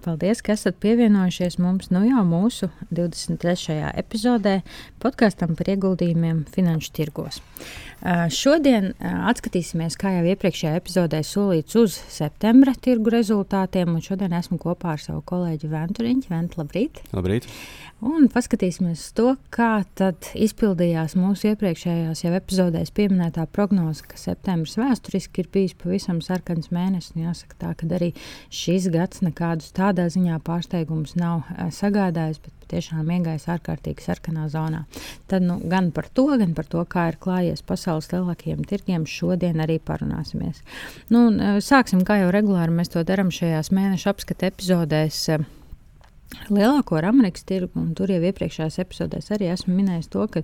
Paldies, ka esat pievienojušies mums nu jau mūsu 23. epizodē podkāstam par ieguldījumiem finanšu tirgos. Šodien atskatīsimies, kā jau iepriekšējā epizodē solīts, uz septembra tirgu rezultātiem. Šodien esmu kopā ar savu kolēģi Venturiņu. Vent, labrīt! Labrīt! Un paskatīsimies to, kā tad izpildījās mūsu iepriekšējās jau epizodēs pieminētā prognoze, ka septembris vēsturiski ir bijis pavisam sarkans mēnesis. Jāsaka tā, ka arī šis gads nekādus tādā ziņā pārsteigumus nav sagādājis, bet tiešām iegājis ārkārtīgi sarkanā zonā. Tad nu, gan par to, gan par to, kā ir klājies pasaules lielākajiem tirgiem, šodien arī parunāsimies. Nu, sāksim, kā jau regulāri mēs to darām šajās mēneša apskata epizodēs lielāko ar Amerikas tirgu, un tur jau iepriekšējās epizodēs arī esmu minējis to, ka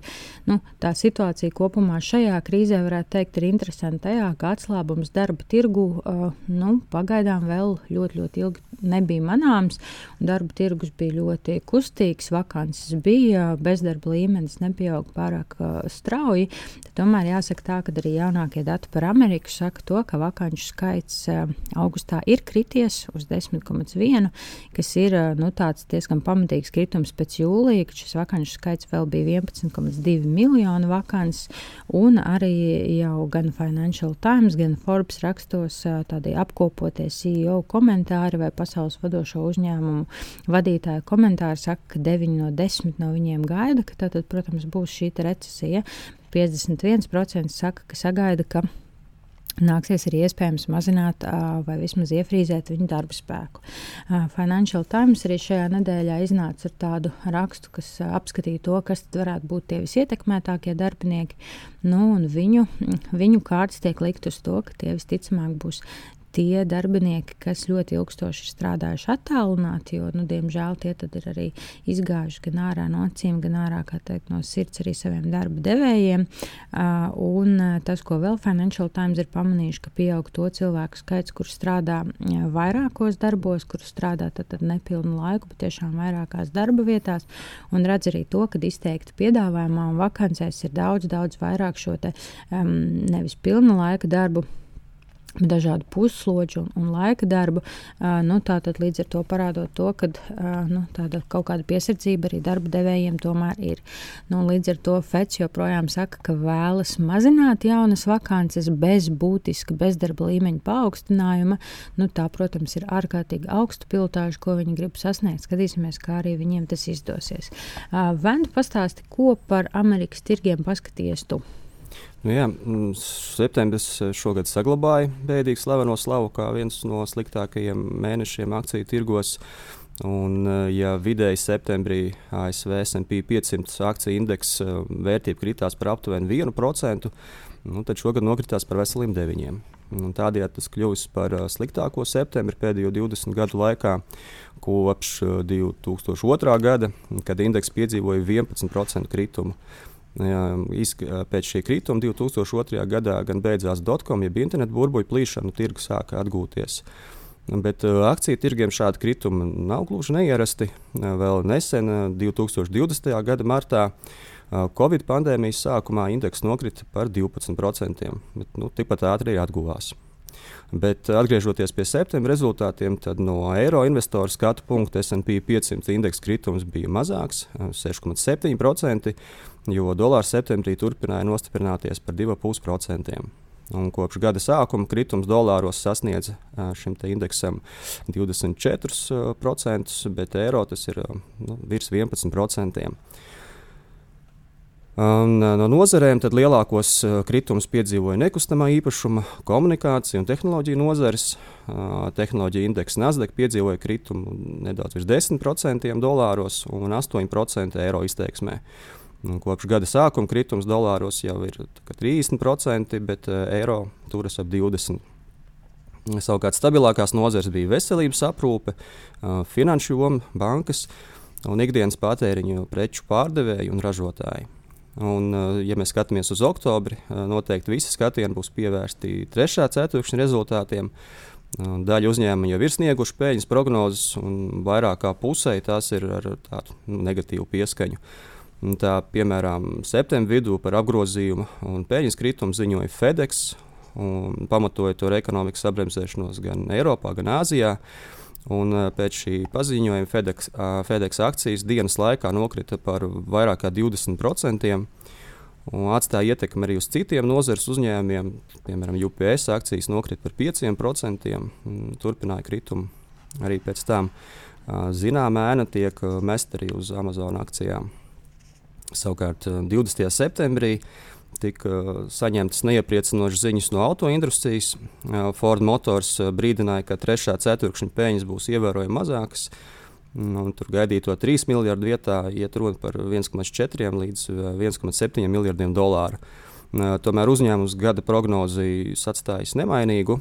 nu, tā situācija kopumā šajā krīzē, varētu teikt, ir interesanta tajā, ka atslābums darba tirgu uh, nu, pagaidām vēl ļoti, ļoti ilgi nebija manāms. Darba tirgus bija ļoti kustīgs, vakances bija, bezdarba līmenis nepieauga pārāk uh, strauji. Tomēr jāsaka tā, ka arī jaunākie dati par Ameriku saka to, ka vakanču skaits uh, augustā ir krities uz 10,1, kas ir uh, nu, tāds tāds diezgan pamatīgs kritums pēc jūlija, kad šis vakanču skaits vēl bija 11,2 miljonu vakants. Un arī jau gan Financial Times, gan Forbes rakstos tādi apkopotie CEO komentāri vai pasaules vadošo uzņēmumu vadītāju komentāri saka, ka 9 no 10 no viņiem gaida, ka tad, protams, būs šī recesija. 51% saka, ka sagaida, ka nāksies arī iespējams mazināt vai vismaz iefrīzēt viņu darba spēku. Financial Times arī šajā nedēļā iznāca ar tādu rakstu, kas apskatīja to, kas varētu būt tie visietekmētākie darbinieki. Nu, viņu, viņu kārtas tiek likt uz to, ka tie visticamāk būs tie darbinieki, kas ļoti ilgstoši ir strādājuši attālināti, jo, nu, diemžēl, tie ir arī izgājuši gan ārā no acīm, gan ārā teikt, no sirds arī saviem darba devējiem. Uh, un tas, ko vēl Financial Times ir pamanījuši, ka pieaug to cilvēku skaits, kur strādā vairākos darbos, kur strādā tad, tad nepilnu laiku, bet tiešām vairākās darba vietās, un redz arī to, ka izteikti piedāvājumā un vakancēs ir daudz, daudz vairāk šo te, um, nevis pilna laika darbu dažādu puslodžu un, un laika darbu. Uh, nu, tātad līdz ar to parādot to, ka uh, nu, kaut kāda piesardzība arī darba devējiem tomēr ir. Nu, līdz ar to FEDS joprojām saka, ka vēlas mazināt jaunas vakances bez būtiska bezdarba līmeņa paaugstinājuma. Nu, tā, protams, ir ārkārtīgi augstu pilotāžu, ko viņi grib sasniegt. Skatīsimies, kā arī viņiem tas izdosies. Uh, Ventu pastāsti, ko par Amerikas tirgiem paskaties tu. Nu jā, septembris šogad saglabāja bēdīgi slaveno slavu kā viens no sliktākajiem mēnešiem akciju tirgos. Un, ja vidēji septembrī ASV SP 500 akciju indeksa eh, vērtība kritās par aptuveni 1%, nu, tad šogad nokritās par veseliem 9%. Tādējādi tas kļuvis par sliktāko septembri pēdējo 20 gadu laikā, kopš uh, 2002. gada, kad indeks piedzīvoja 11% kritumu. Pēc šī krituma 2002. gadā gan beidzās dotcom, jeb internetu burbuļu plīšana, tirgus sāka atgūties. Bet akciju tirgiem šādi kritumi nav gluži neierasti. Vēl nesen, uh, 2020. gada martā, Covid pandēmijas sākumā indeks nokrita par 12%, bet nu, tikpat ātri atguvās. Bet atgriežoties pie septembra rezultātiem, tad no eiro investoru skatu punkta SP 500 indeksa kritums bija mazāks - 6,7%, jo dolārs septembrī turpināja nostiprināties par 2,5%. Un kopš gada sākuma kritums dolāros sasniedz šim indeksam 24%, bet eiro tas ir nu, virs 11%. Un, no nozarēm lielākos kritumus piedzīvoja nekustamā īpašuma, komunikācija un tehnoloģija nozares. Tehnoloģija indeksa Nasdaq piedzīvoja kritumu nedaudz virs 10% dolāros un 8% eiro izteiksmē. Un kopš gada sākuma kritums dolāros jau ir 30%, bet eiro turas ap 20%. Savukārt stabilākās nozares bija veselības aprūpe, finanšu joma, bankas un ikdienas patēriņu preču pārdevēji un ražotāji. Un, ja mēs skatāmies uz oktobri, noteikti visi skatieni būs pievērsti trešā ceturkšņa rezultātiem. Daļa uzņēmumu jau ir snieguši peļņas prognozes, un vairāk kā pusē tās ir ar tādu nu, negatīvu pieskaņu. Un tā, piemēram, septembrī vidū par apgrozījumu un peļņas kritumu ziņoja FedEx, un pamatoja to ar ekonomikas sabremzēšanos gan Eiropā, gan Āzijā. Un pēc šī paziņojuma FedEx, FedEx akcijas dienas laikā nokrita par vairāk kā 20%. Un atstāja ietekmi arī uz citiem nozares uzņēmumiem. Piemēram, UPS akcijas nokrita par 5%. Turpināja kritumu arī pēc tam. Zināmā ēna tiek mesta arī uz Amazon akcijām. Savukārt 20. Eh, septembrī tika eh, saņemtas neiepriecinošas ziņas no autoindustrijas. Eh, Ford Motors brīdināja, ka trešā ceturkšņa peļņas būs ievērojami mazākas. Nu, tur gaidīto 3 miljardu vietā iet runa par 1,4 līdz 1,7 miljardiem dolāru. Tomēr uzņēmums gada prognozi atstājis nemainīgu.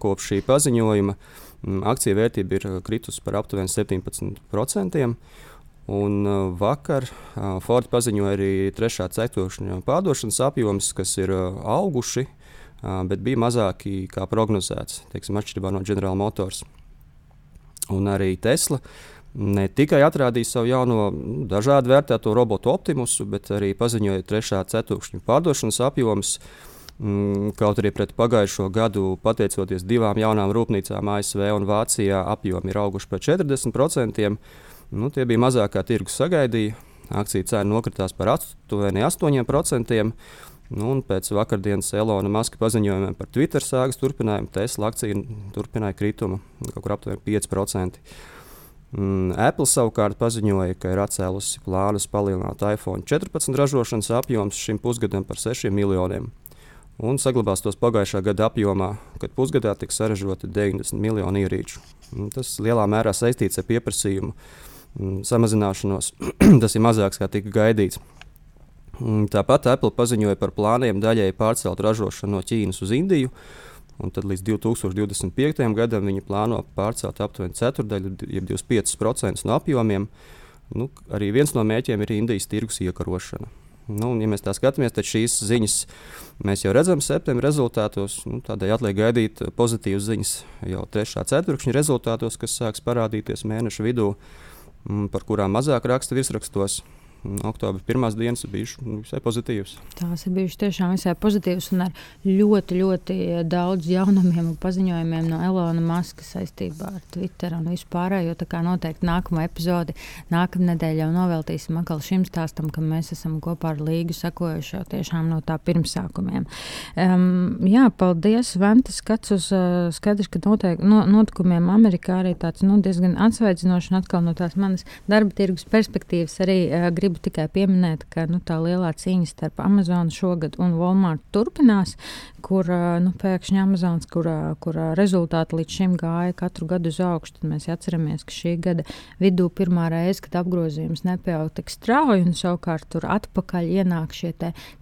Kopš šī paziņojuma mm, akciju vērtība ir kritusi par aptuveni 17%. Un uh, vakar uh, Ford paziņoja arī trešā ceturkšņa pārdošanas apjoms, kas ir uh, auguši, uh, bet bija mazāki kā prognozēts, teiksim, atšķirībā no General Motors. Un arī Tesla ne tikai atrādīja savu jauno, nu, dažādu vērtēto robotu Optimusu, bet arī paziņoja trešā ceturkšņa pārdošanas apjoms. Mm, kaut arī pret pagājušo gadu, pateicoties divām jaunām rūpnīcām ASV un Vācijā, apjomi ir auguši par 40%. Nu, tie bija mazāk kā tirgus sagaidīja. Akciju cena nokritās par aptuveni 8%. Nu, pēc vakardienas Elona Maska paziņojumiem par Twitter sāgas turpinājumu Tesla akcija turpināja kritumu kaut kur aptuveni 5%. Mm, Apple savukārt paziņoja, ka ir atcēlusi plānus palielināt iPhone 14 ražošanas apjoms šim pusgadam par 6 miljoniem. Un saglabās tos pagājušā gada apjomā, kad pusgadā tika saražoti 90 miljoni ierīču. Un tas lielā mērā saistīts ar pieprasījumu Mm, samazināšanos. Tas ir mazāks nekā tika gaidīts. Mm, tāpat Apple paziņoja par plāniem daļēji pārcelt ražošanu no Ķīnas uz Indiju. Un tad līdz 2025. gadam viņi plāno pārcelt aptuveni ceturdaļu, jeb 25% no apjomiem. Nu, arī viens no mērķiem ir Indijas tirgus iekarošana. Nu, ja mēs tā skatāmies, tad šīs ziņas mēs jau redzam septembrī rezultātos. Nu, tādēļ atliek gaidīt pozitīvas ziņas jau trešā ceturkšņa rezultātos, kas sāks parādīties mēneša vidū. Uh, Mm, par kurām mazāk raksta virsrakstos. Oktobra pirmās dienas ir bijušas visai pozitīvas. Tās ir bijušas tiešām visai pozitīvas un ar ļoti, ļoti daudz jaunumiem un paziņojumiem no Elona Maska saistībā ar Twitter un vispārējo. Tā kā noteikti nākamo epizodi nākamnedēļ jau noveltīsim atkal šim stāstam, ka mēs esam kopā ar Līgu sakojuši jau tiešām no tā pirmsākumiem. Um, jā, paldies, Venta, skats uz uh, skaidrs, ka noteikti no, notikumiem Amerikā arī tāds nu, diezgan atsveidzinošs un atkal no tās manas darba tirgus perspektīvas arī uh, gribu gribu tikai pieminēt, ka nu, tā lielā cīņa starp Amazon šogad un Walmart turpinās, kur nu, pēkšņi Amazons, kur, kur rezultāti līdz šim gāja katru gadu uz augšu. Tad mēs atceramies, ka šī gada vidū pirmā reize, kad apgrozījums nepieaug tik strauji, un savukārt tur atpakaļ ienāk šie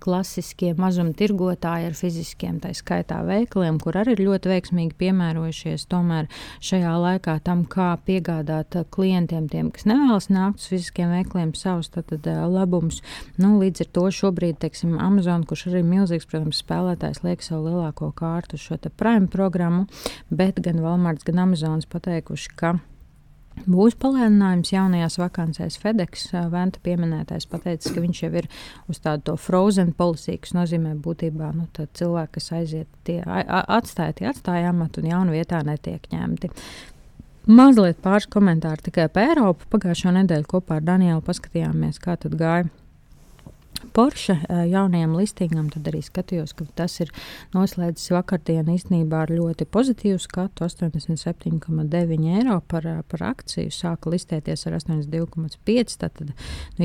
klasiskie mazumtirgotāji ar fiziskiem, tā skaitā veikaliem, kur arī ir ļoti veiksmīgi piemērojušies tomēr šajā laikā tam, kā piegādāt klientiem, tiem, kas nevēlas nākt uz fiziskiem veikaliem savus tad, labumus. Nu, līdz ar to šobrīd, teiksim, Amazon, kurš arī milzīgs, protams, spēlētājs, liek savu lielāko kārtu šo prime programmu, bet gan Walmarts, gan Amazons pateikuši, ka Būs palēninājums jaunajās vakancēs. FedEx Venta pieminētais pateicis, ka viņš jau ir uz tādu frozen policiju, kas nozīmē būtībā nu, cilvēki, kas aiziet, tie atstāja, tie atstāja amatu un jaunu vietā netiek ņemti. Mazliet pāris komentāru tikai par Eiropu. Pagājušo nedēļu kopā ar Danielu paskatījāmies, kā tad gāja Porsche jaunajam listingam, tad arī skatījos, ka tas ir noslēdzis vakardienu īstenībā ar ļoti pozitīvu skatu - 87,9 eiro par, par akciju. Sāka listēties ar 82,5. Tad nu,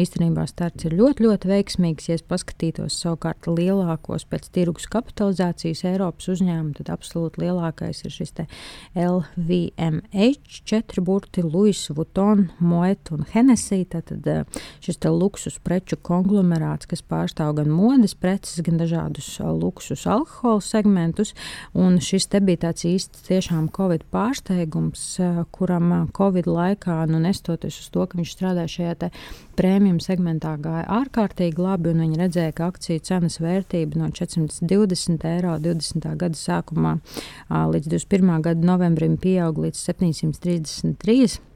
īstenībā starts ir ļoti, ļoti veiksmīgs. Ja es paskatītos savukārt lielākos pēc tirgus kapitalizācijas Eiropas uzņēmumu, tad absolūti lielākais ir šis LVMH, četri burti, Louis Vuitton, Moet un Hennessy. Tad šis luksus preču konglomerāts, kas pārstāv gan modes preces, gan dažādus luksus alkohola segmentus. Un šis te bija tāds īsts tiešām Covid pārsteigums, kuram Covid laikā, nu, nestoties uz to, ka viņš strādāja šajā prēmiju segmentā, gāja ārkārtīgi labi, un viņi redzēja, ka akciju cenas vērtība no 420 eiro 20. gada sākumā līdz 21. gada novembrim pieauga līdz 733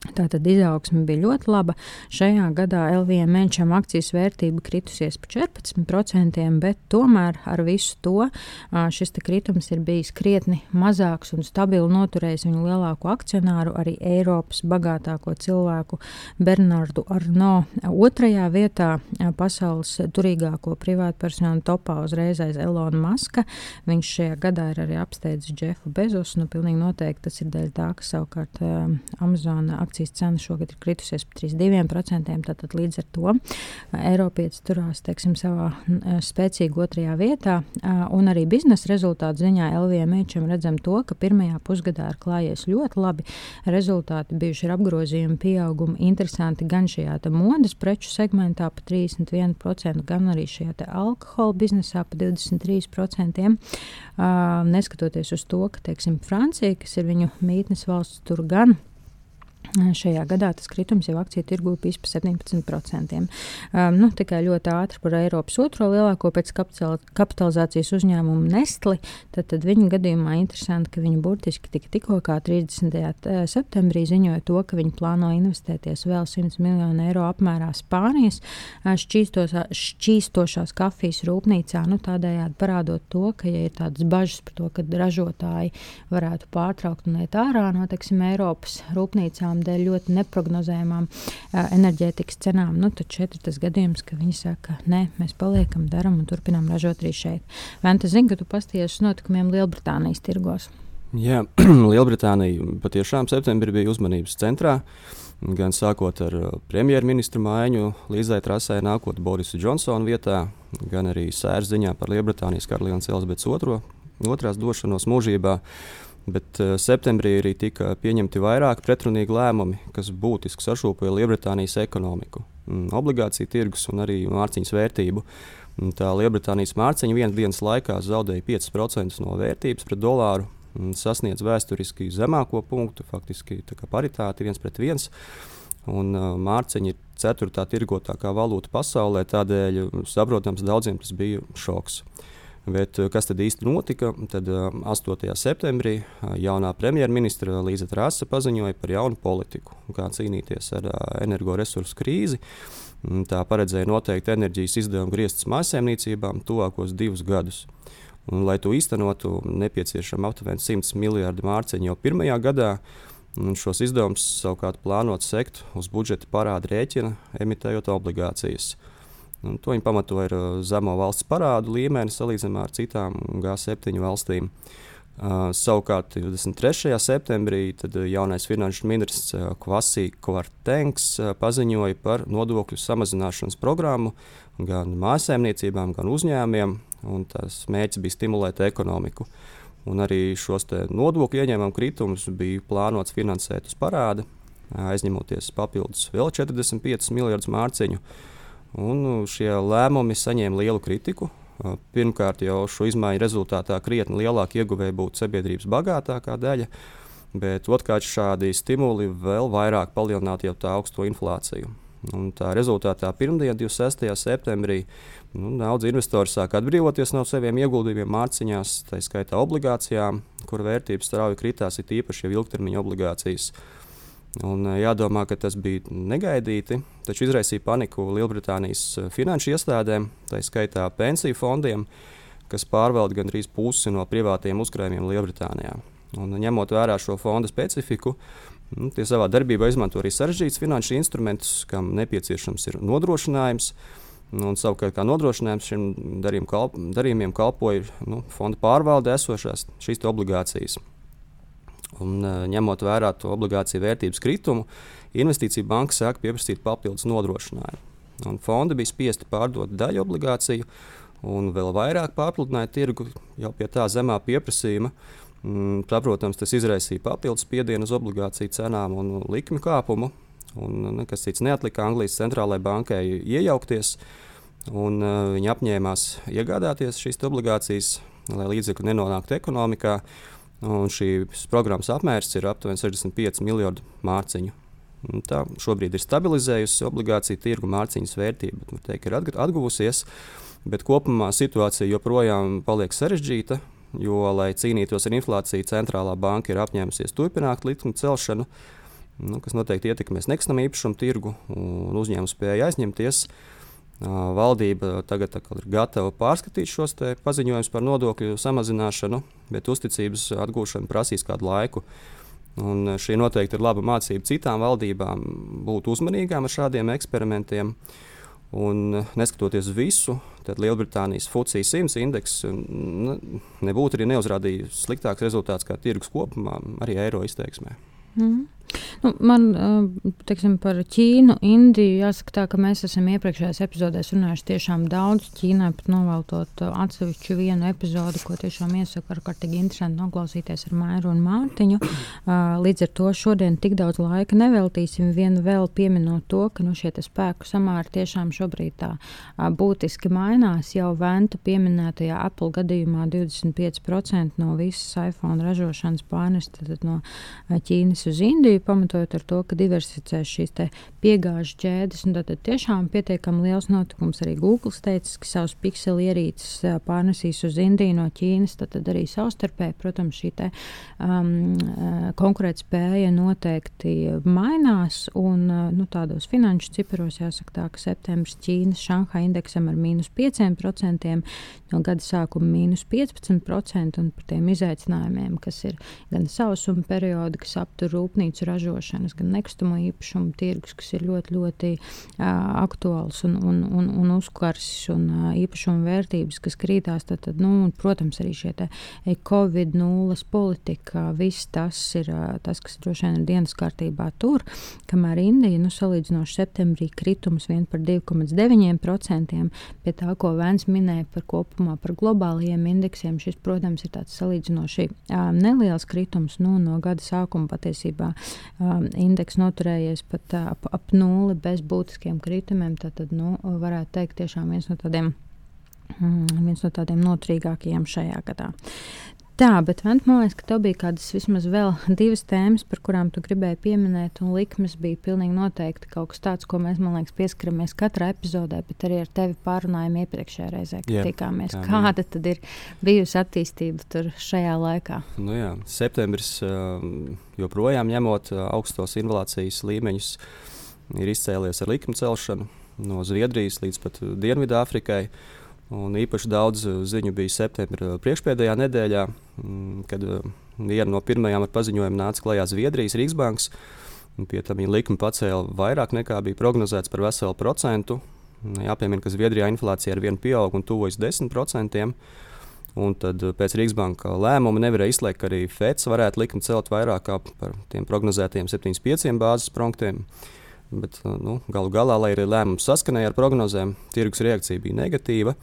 Tātad izaugsme bija ļoti laba. Šajā gadā LVMH akcijas vērtība kritusies par 14%, bet tomēr ar visu to šis kritums ir bijis krietni mazāks un stabili noturējis viņu lielāko akcionāru, arī Eiropas bagātāko cilvēku Bernardu Arno. Otrajā vietā pasaules turīgāko privātpersonu topā uzreiz aiz Elona Maska. Viņš šajā gadā ir arī apsteidzis Džefu Bezosu. Nu, pilnīgi noteikti tas ir dēļ tā, ka savukārt Amazon akcijas cena šogad ir kritusies par 32%. Tātad līdz ar to Eiropietis turās teiksim, savā spēcīgi otrajā vietā. Un arī biznesa rezultātu ziņā LVMH redzam to, ka pirmajā pusgadā ir klājies ļoti labi. Rezultāti bijuši ir apgrozījumi, pieaugumi interesanti gan šajā modes preču segmentā pa 31%, gan arī šajā alkohola biznesā pa 23%. Uh, neskatoties uz to, ka teiksim, Francija, kas ir viņu mītnes valsts, tur gan Šajā gadā tas kritums jau akciju tirgū bija par 17%. Um, nu, tikai ļoti ātri par Eiropas otro lielāko pēc kapitalizācijas uzņēmumu Nestli. Tad, tad viņa gadījumā interesanti, ka viņi burtiski tika tikko kā 30. septembrī ziņoja to, ka viņi plāno investēties vēl 100 miljonu eiro apmērā Spānijas šķīstošās kafijas rūpnīcā. Nu, tādējādi parādot to, ka ja ir tādas bažas par to, ka ražotāji varētu pārtraukt un iet ārā no teiksim, Eiropas rūpnīcām cenām, dēļ ļoti neparedzējumām uh, enerģētikas cenām, nu, tad šeit ir tas gadījums, ka viņi saka, nē, mēs paliekam, darām un turpinām ražot arī šeit. Vai tu zini, ka tu pasties uz notikumiem Lielbritānijas tirgos? Jā, Lielbritānija patiešām septembrī bija uzmanības centrā. Gan sākot ar premjerministru maiņu, Līzai Trasē nākot Borisa Džonsona vietā, gan arī sērziņā par Lielbritānijas karalienes Elizabetes II otrās došanos mūžībā. Bet uh, septembrī arī tika pieņemti vairāki pretrunīgi lēmumi, kas būtiski sašūpoja Lielbritānijas ekonomiku, mm, obligāciju tirgus un arī mārciņas vērtību. Un tā Lielbritānijas mārciņa vienas dienas laikā zaudēja 5% no vērtības pret dolāru un sasniedz vēsturiski zemāko punktu, faktiski paritāti viens pret viens. Un, uh, mārciņa ir ceturtā tirgotākā valūta pasaulē, tādēļ, saprotams, daudziem tas bija šoks. Uh, Bet, eh, kas tad īsti notika? Tad 8. Eh, septembrī eh, jaunā premjerministra Līza Trāsa paziņoja par jaunu politiku, kā cīnīties ar energoresursu krīzi. Tā paredzēja noteikti enerģijas izdevumu grieztas mājsaimniecībām tuvākos divus gadus. Un, lai to īstenotu, nepieciešama aptuveni 100 miljardi mārciņu jau pirmajā gadā. Un šos izdevumus savukārt plānot sekt uz budžeta parāda rēķina, emitējot obligācijas. Uh, Un to viņi pamatoja ar uh, zemo valsts parādu līmeni salīdzinājumā ar citām G7 valstīm. Uh, savukārt 23. septembrī uh, jaunais finanšu ministrs uh, Kvasī Kvartengs uh, paziņoja par nodokļu samazināšanas programmu gan mājsaimniecībām, gan uzņēmumiem. Tas mērķis bija stimulēt ekonomiku. Un arī šos nodokļu ieņēmumu kritumus bija plānots finansēt uz parāda, aizņemoties papildus vēl 45 miljardus mārciņu. Uh, Un nu, šie lēmumi saņēma lielu kritiku. Pirmkārt, jau šo izmaiņu rezultātā krietni lielāka ieguvēja būtu sabiedrības bagātākā daļa, bet otrkārt šādi stimuli vēl vairāk palielinātu jau tā augsto inflāciju. Un tā rezultātā pirmdien, 26. septembrī, nu, daudz investori sāk atbrīvoties no saviem ieguldījumiem mārciņās, tā skaitā obligācijām, kur vērtības strauji kritās, ir īpaši jau ilgtermiņa obligācijas. Un eh, jādomā, ka tas bija negaidīti, taču izraisīja paniku Lielbritānijas eh, finanšu iestādēm, tā skaitā pensiju fondiem, kas pārvalda gandrīz pusi no privātiem uzkrājumiem Lielbritānijā. Un, ņemot vērā šo fondu specifiku, nu, tie savā darbībā izmanto arī sarežģītus finanšu instrumentus, kam nepieciešams ir nodrošinājums. Un, savukārt, kā nodrošinājums šiem darījumiem kalpoja nu, fonda pārvalde esošās šīs obligācijas. Un, ņemot vērā to obligāciju vērtības kritumu, investīcija banka sāka pieprasīt papildus nodrošinājumu. Un fondi bija spiesti pārdot daļu obligāciju, un vēl vairāk pārpludināja tirgu jau pie tā zemā pieprasījuma. Mm, tā, protams, tas izraisīja papildus spiedienu uz obligāciju cenām un likmi kāpumu. Un nekas cits neatlika Anglijas centrālajai bankai iejaukties. Un, uh, viņi apņēmās iegādāties šīs obligācijas, lai līdzekļi nenonāktu ekonomikā. Un šīs programmas apmērs ir aptuveni 65 miljardu mārciņu. Un tā šobrīd ir stabilizējusi obligāciju tirgu mārciņas vērtība. Var teikt, ir atguvusies, bet kopumā situācija joprojām paliek sarežģīta. Jo, lai cīnītos ar inflāciju, centrālā banka ir apņēmusies turpināt likuma celšanu. Nu, kas noteikti ietekmēs nekustamā īpašuma tirgu un uzņēmumu spēju aizņemties. Uh, valdība tagad ir gatava pārskatīt šos paziņojumus par nodokļu samazināšanu, bet uzticības atgūšana prasīs kādu laiku. Un šī noteikti ir laba mācība citām valdībām būt uzmanīgām ar šādiem eksperimentiem. Un, neskatoties uz visu, tad Lielbritānijas FUCI 100 indeks nebūtu arī neuzrādījis sliktāks rezultāts kā tirgus kopumā, arī eiro izteiksmē. Mm. Nu, man, teiksim, par Ķīnu, Indiju jāsaka tā, ka mēs esam iepriekšējās epizodēs runājuši tiešām daudz. Ķīnai pat noveltot atsevišķu vienu epizodi, ko tiešām iesaku ar kārtīgi interesanti noklausīties ar Mairu un Mārtiņu. Līdz ar to šodien tik daudz laika neveltīsim. Vienu vēl pieminot to, ka nu, šie spēku samāri tiešām šobrīd tā būtiski mainās. Jau Venta pieminētajā Apple gadījumā 25% no visas iPhone ražošanas pārnest no Ķīnas uz Indiju arī pamatojot ar to, ka diversificē šīs piegāžu ķēdes. Tad tiešām pietiekami liels notikums. Arī Google teica, ka savus pikseli ierīces pārnesīs uz Indiju no Ķīnas. Tad, tad arī savstarpēji, protams, šī te, um, konkurētspēja noteikti mainās. Un nu, tādos finanšu ciparos jāsaka tā, ka septembris Ķīnas Šanhai indeksam ar mīnus 5%, no gada sākuma mīnus 15% un par tiem izaicinājumiem, kas ir gan sausuma periodi, kas aptur rūpnīcu ražošanas, gan nekustamo īpašumu tirgus, kas ir ļoti, ļoti uh, aktuāls un, un, un, un uzkarsis, un uh, īpašumu vērtības, kas krītās. Tad, tad, nu, un, protams, arī šie Covid nulles politika, viss tas ir uh, tas, kas droši vien ir dienas kārtībā tur, kamēr Indija, nu, salīdzinoši septembrī kritums vien par 2,9%, pie tā, ko Vēns minēja par kopumā par globālajiem indeksiem, šis, protams, ir tāds salīdzinoši um, neliels kritums, nu, no gada sākuma patiesībā um, indeks noturējies pat uh, ap, ap nulli bez būtiskiem kritumiem. Tad, nu, varētu teikt, tiešām viens no tādiem. Mm, viens no tādiem noturīgākajiem šajā gadā. Tā, bet Vent, man liekas, ka tev bija kādas vismaz vēl divas tēmas, par kurām tu gribēji pieminēt, un likmes bija pilnīgi noteikti kaut kas tāds, ko mēs, man liekas, pieskaramies katrā epizodē, bet arī ar tevi pārunājām iepriekšējā reizē, kad jā, tikāmies. Tā, Kāda jā. tad ir bijusi attīstība tur šajā laikā? Nu jā, septembris joprojām ņemot augstos inflācijas līmeņus, ir izcēlies ar likuma celšanu no Zviedrijas līdz pat Dienvidāfrikai. Un īpaši daudz uh, ziņu bija septembrī priekšpēdējā nedēļā, mm, kad uh, viena no pirmajām ar paziņojumu nāca klajā Zviedrijas Rīgsbanks. Pie tam viņa likuma pacēla vairāk nekā bija prognozēts par veselu procentu. Jāpiemina, ka Zviedrijā inflācija ar vienu pieaug un tuvojas 10%. Un tad uh, pēc Rīgsbanka lēmuma nevarēja izslēgt, ka arī FEDS varētu likumu celt vairāk par tiem prognozētajiem 75 bāzes punktiem. Bet, uh, nu, galu galā, lai arī lēmums saskanēja ar prognozēm, tirgus reakcija bija negatīva.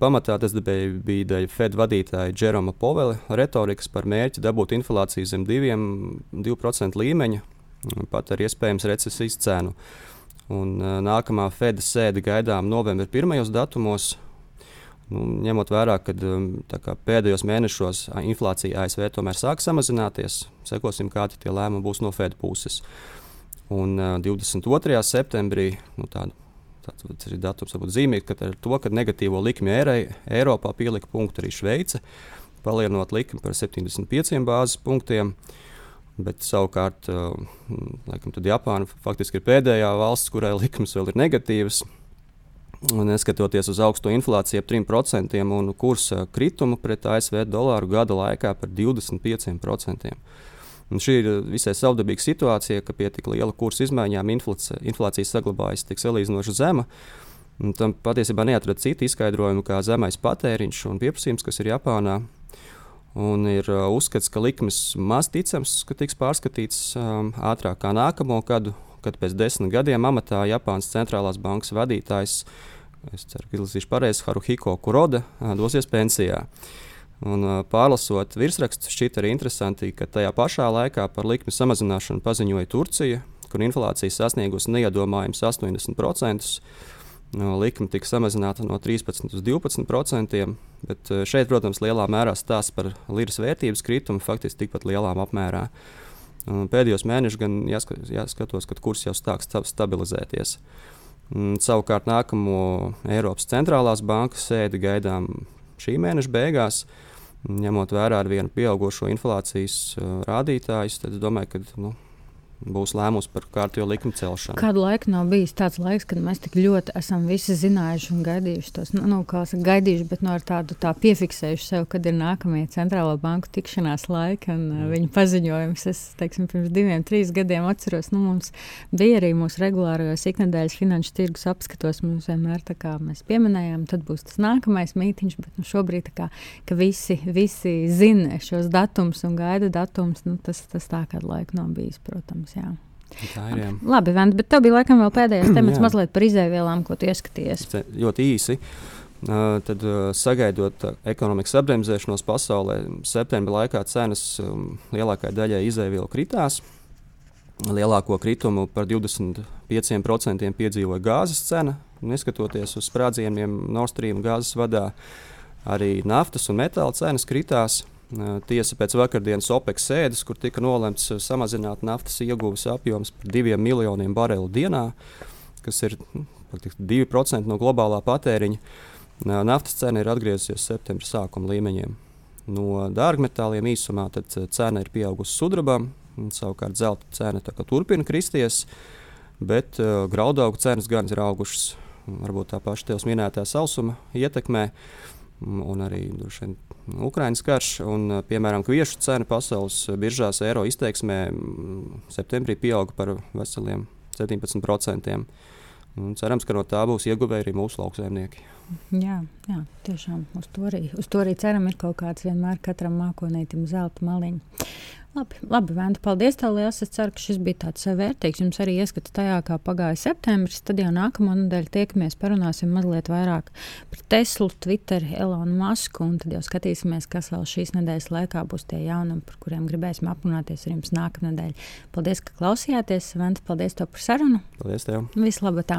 Pamatā tas bija, bija dēļ Fed vadītāja Jeroma Povela retorikas par mērķi dabūt inflāciju zem 2% līmeņa, pat ar iespējams recesijas cenu. Un, uh, nākamā Fed sēde gaidām novembra pirmajos datumos. Nu, ņemot vērā, ka um, pēdējos mēnešos inflācija ASV tomēr sāk samazināties, sekosim, kādi tie lēmumi būs no Fed puses. Uh, Un uh, 22. septembrī, nu, tādu, tāds ir datums, varbūt zīmīgi, ka ar to, ka negatīvo likmi ērei, Eiropā pielika punktu arī Šveice, palielinot likmi par 75 bāzes punktiem. Bet savukārt, uh, laikam, Japāna faktiski ir pēdējā valsts, kurai likmes vēl ir negatīvas. Neskatoties uz augsto inflāciju, ap 3% un kursa kritumu pret ASV dolāru gada laikā par 25%. Un šī ir visai savdabīga situācija, ka pie tik liela kursa izmaiņām inflācija, inflācija saglabājas tik salīdzinoši zema. Un tam patiesībā neatrada citu izskaidrojumu kā zemais patēriņš un pieprasījums, kas ir Japānā. Un ir uh, uzskats, ka likmes maz ticams, ka tiks pārskatīts um, ātrāk kā nākamo gadu, kad pēc desmit gadiem amatā Japānas centrālās bankas vadītājs, es ceru, ka izlasīšu pareizi, Haruhiko Kuroda, uh, dosies pensijā. Un, pārlasot virsrakstu, šķiet arī interesanti, ka tajā pašā laikā par likmi samazināšanu paziņoja Turcija, kur inflācija sasniegusi neiedomājams 80% likme tika samazināta no 13 līdz 12 procentiem. Bet šeit, protams, lielā mērā stāsta par liras vērtības kritumu, faktiski tikpat lielā apmērā. Pēdējos mēnešos gan jāskat, jāskatos, ka kurs jau sāks stabilizēties. Savukārt nākamo Eiropas centrālās bankas sēdi gaidām šī mēneša beigās. Ņemot vērā ar vienu pieaugušo inflācijas uh, rādītāju, tad es domāju, ka nu, būs lēmusi par kārtējo likuma celšanu. Kādu laiku nav bijis tāds laiks, kad mēs tik ļoti esam visi zinājuši un gaidījuši tos, nu, nu kā saka, gaidījuši, bet no nu, tādu tā piefiksējuši sev, kad ir nākamie centrālo banku tikšanās laiki un mm. viņu paziņojums. Es, teiksim, pirms diviem, trīs gadiem atceros, nu, mums bija arī mūsu regulārajos iknedēļas finanšu tirgus apskatos, mums vienmēr tā kā mēs pieminējām, tad būs tas nākamais mītiņš, bet nu, šobrīd tā kā, ka visi, visi zina šos datumus un gaida datumus, nu, tas, tas tā kādu laiku nav bijis, protams. Jā. Tā ir. Jā. Labi, Vent, bet tev bija laikam vēl pēdējais temats mazliet par izēvielām, ko tu ieskaties. Ļoti īsi. Uh, tad, uh, sagaidot uh, ekonomikas apbremzēšanos pasaulē, septembrī laikā cenas um, lielākajai daļai izēvielu kritās. Lielāko kritumu par 25% piedzīvoja gāzes cena. Neskatoties uz sprādzieniem Nord Stream gāzes vadā, arī naftas un metāla cenas kritās. Tiesa pēc vakardienas OPEC sēdes, kur tika nolemts samazināt naftas ieguves apjoms par diviem miljoniem barelu dienā, kas ir nu, 2% no globālā patēriņa. Naftas cena ir atgriezusies septembra sākuma līmeņiem. No dārgmetāliem īsumā cena ir pieaugusi sudrabam, savukārt zelta cena turpina kristies, bet uh, graudaugu cenas gan ir augušas. Varbūt tā paša tevis minētā sausuma ietekmē. Un arī vien, Ukraiņas karš. Un, piemēram, kviešu cena pasaules biržās eiro izteiksmē septembrī pieauga par veseliem 17%. Un cerams, ka no tā būs ieguvēji arī mūsu lauksaimnieki. Jā, jā, tiešām uz to arī, uz to arī ceram. Ir kaut kāds vienmēr katram mākonītam zelta maliņš. Labi, labi Venta, paldies tev liels. Es ceru, ka šis bija tāds vērtīgs. Jums arī ieskats tajā, kā pagāja septembris. Tad jau nākamā nedēļa tiekamies, parunāsim mazliet vairāk par Teslu, Twitter, Elonu Masku. Un tad jau skatīsimies, kas vēl šīs nedēļas laikā būs tie jaunumi, par kuriem gribēsim aprunāties ar jums nākamnedēļ. Paldies, ka klausījāties. Venta, paldies tev par sarunu. Paldies tev. Vislabāk!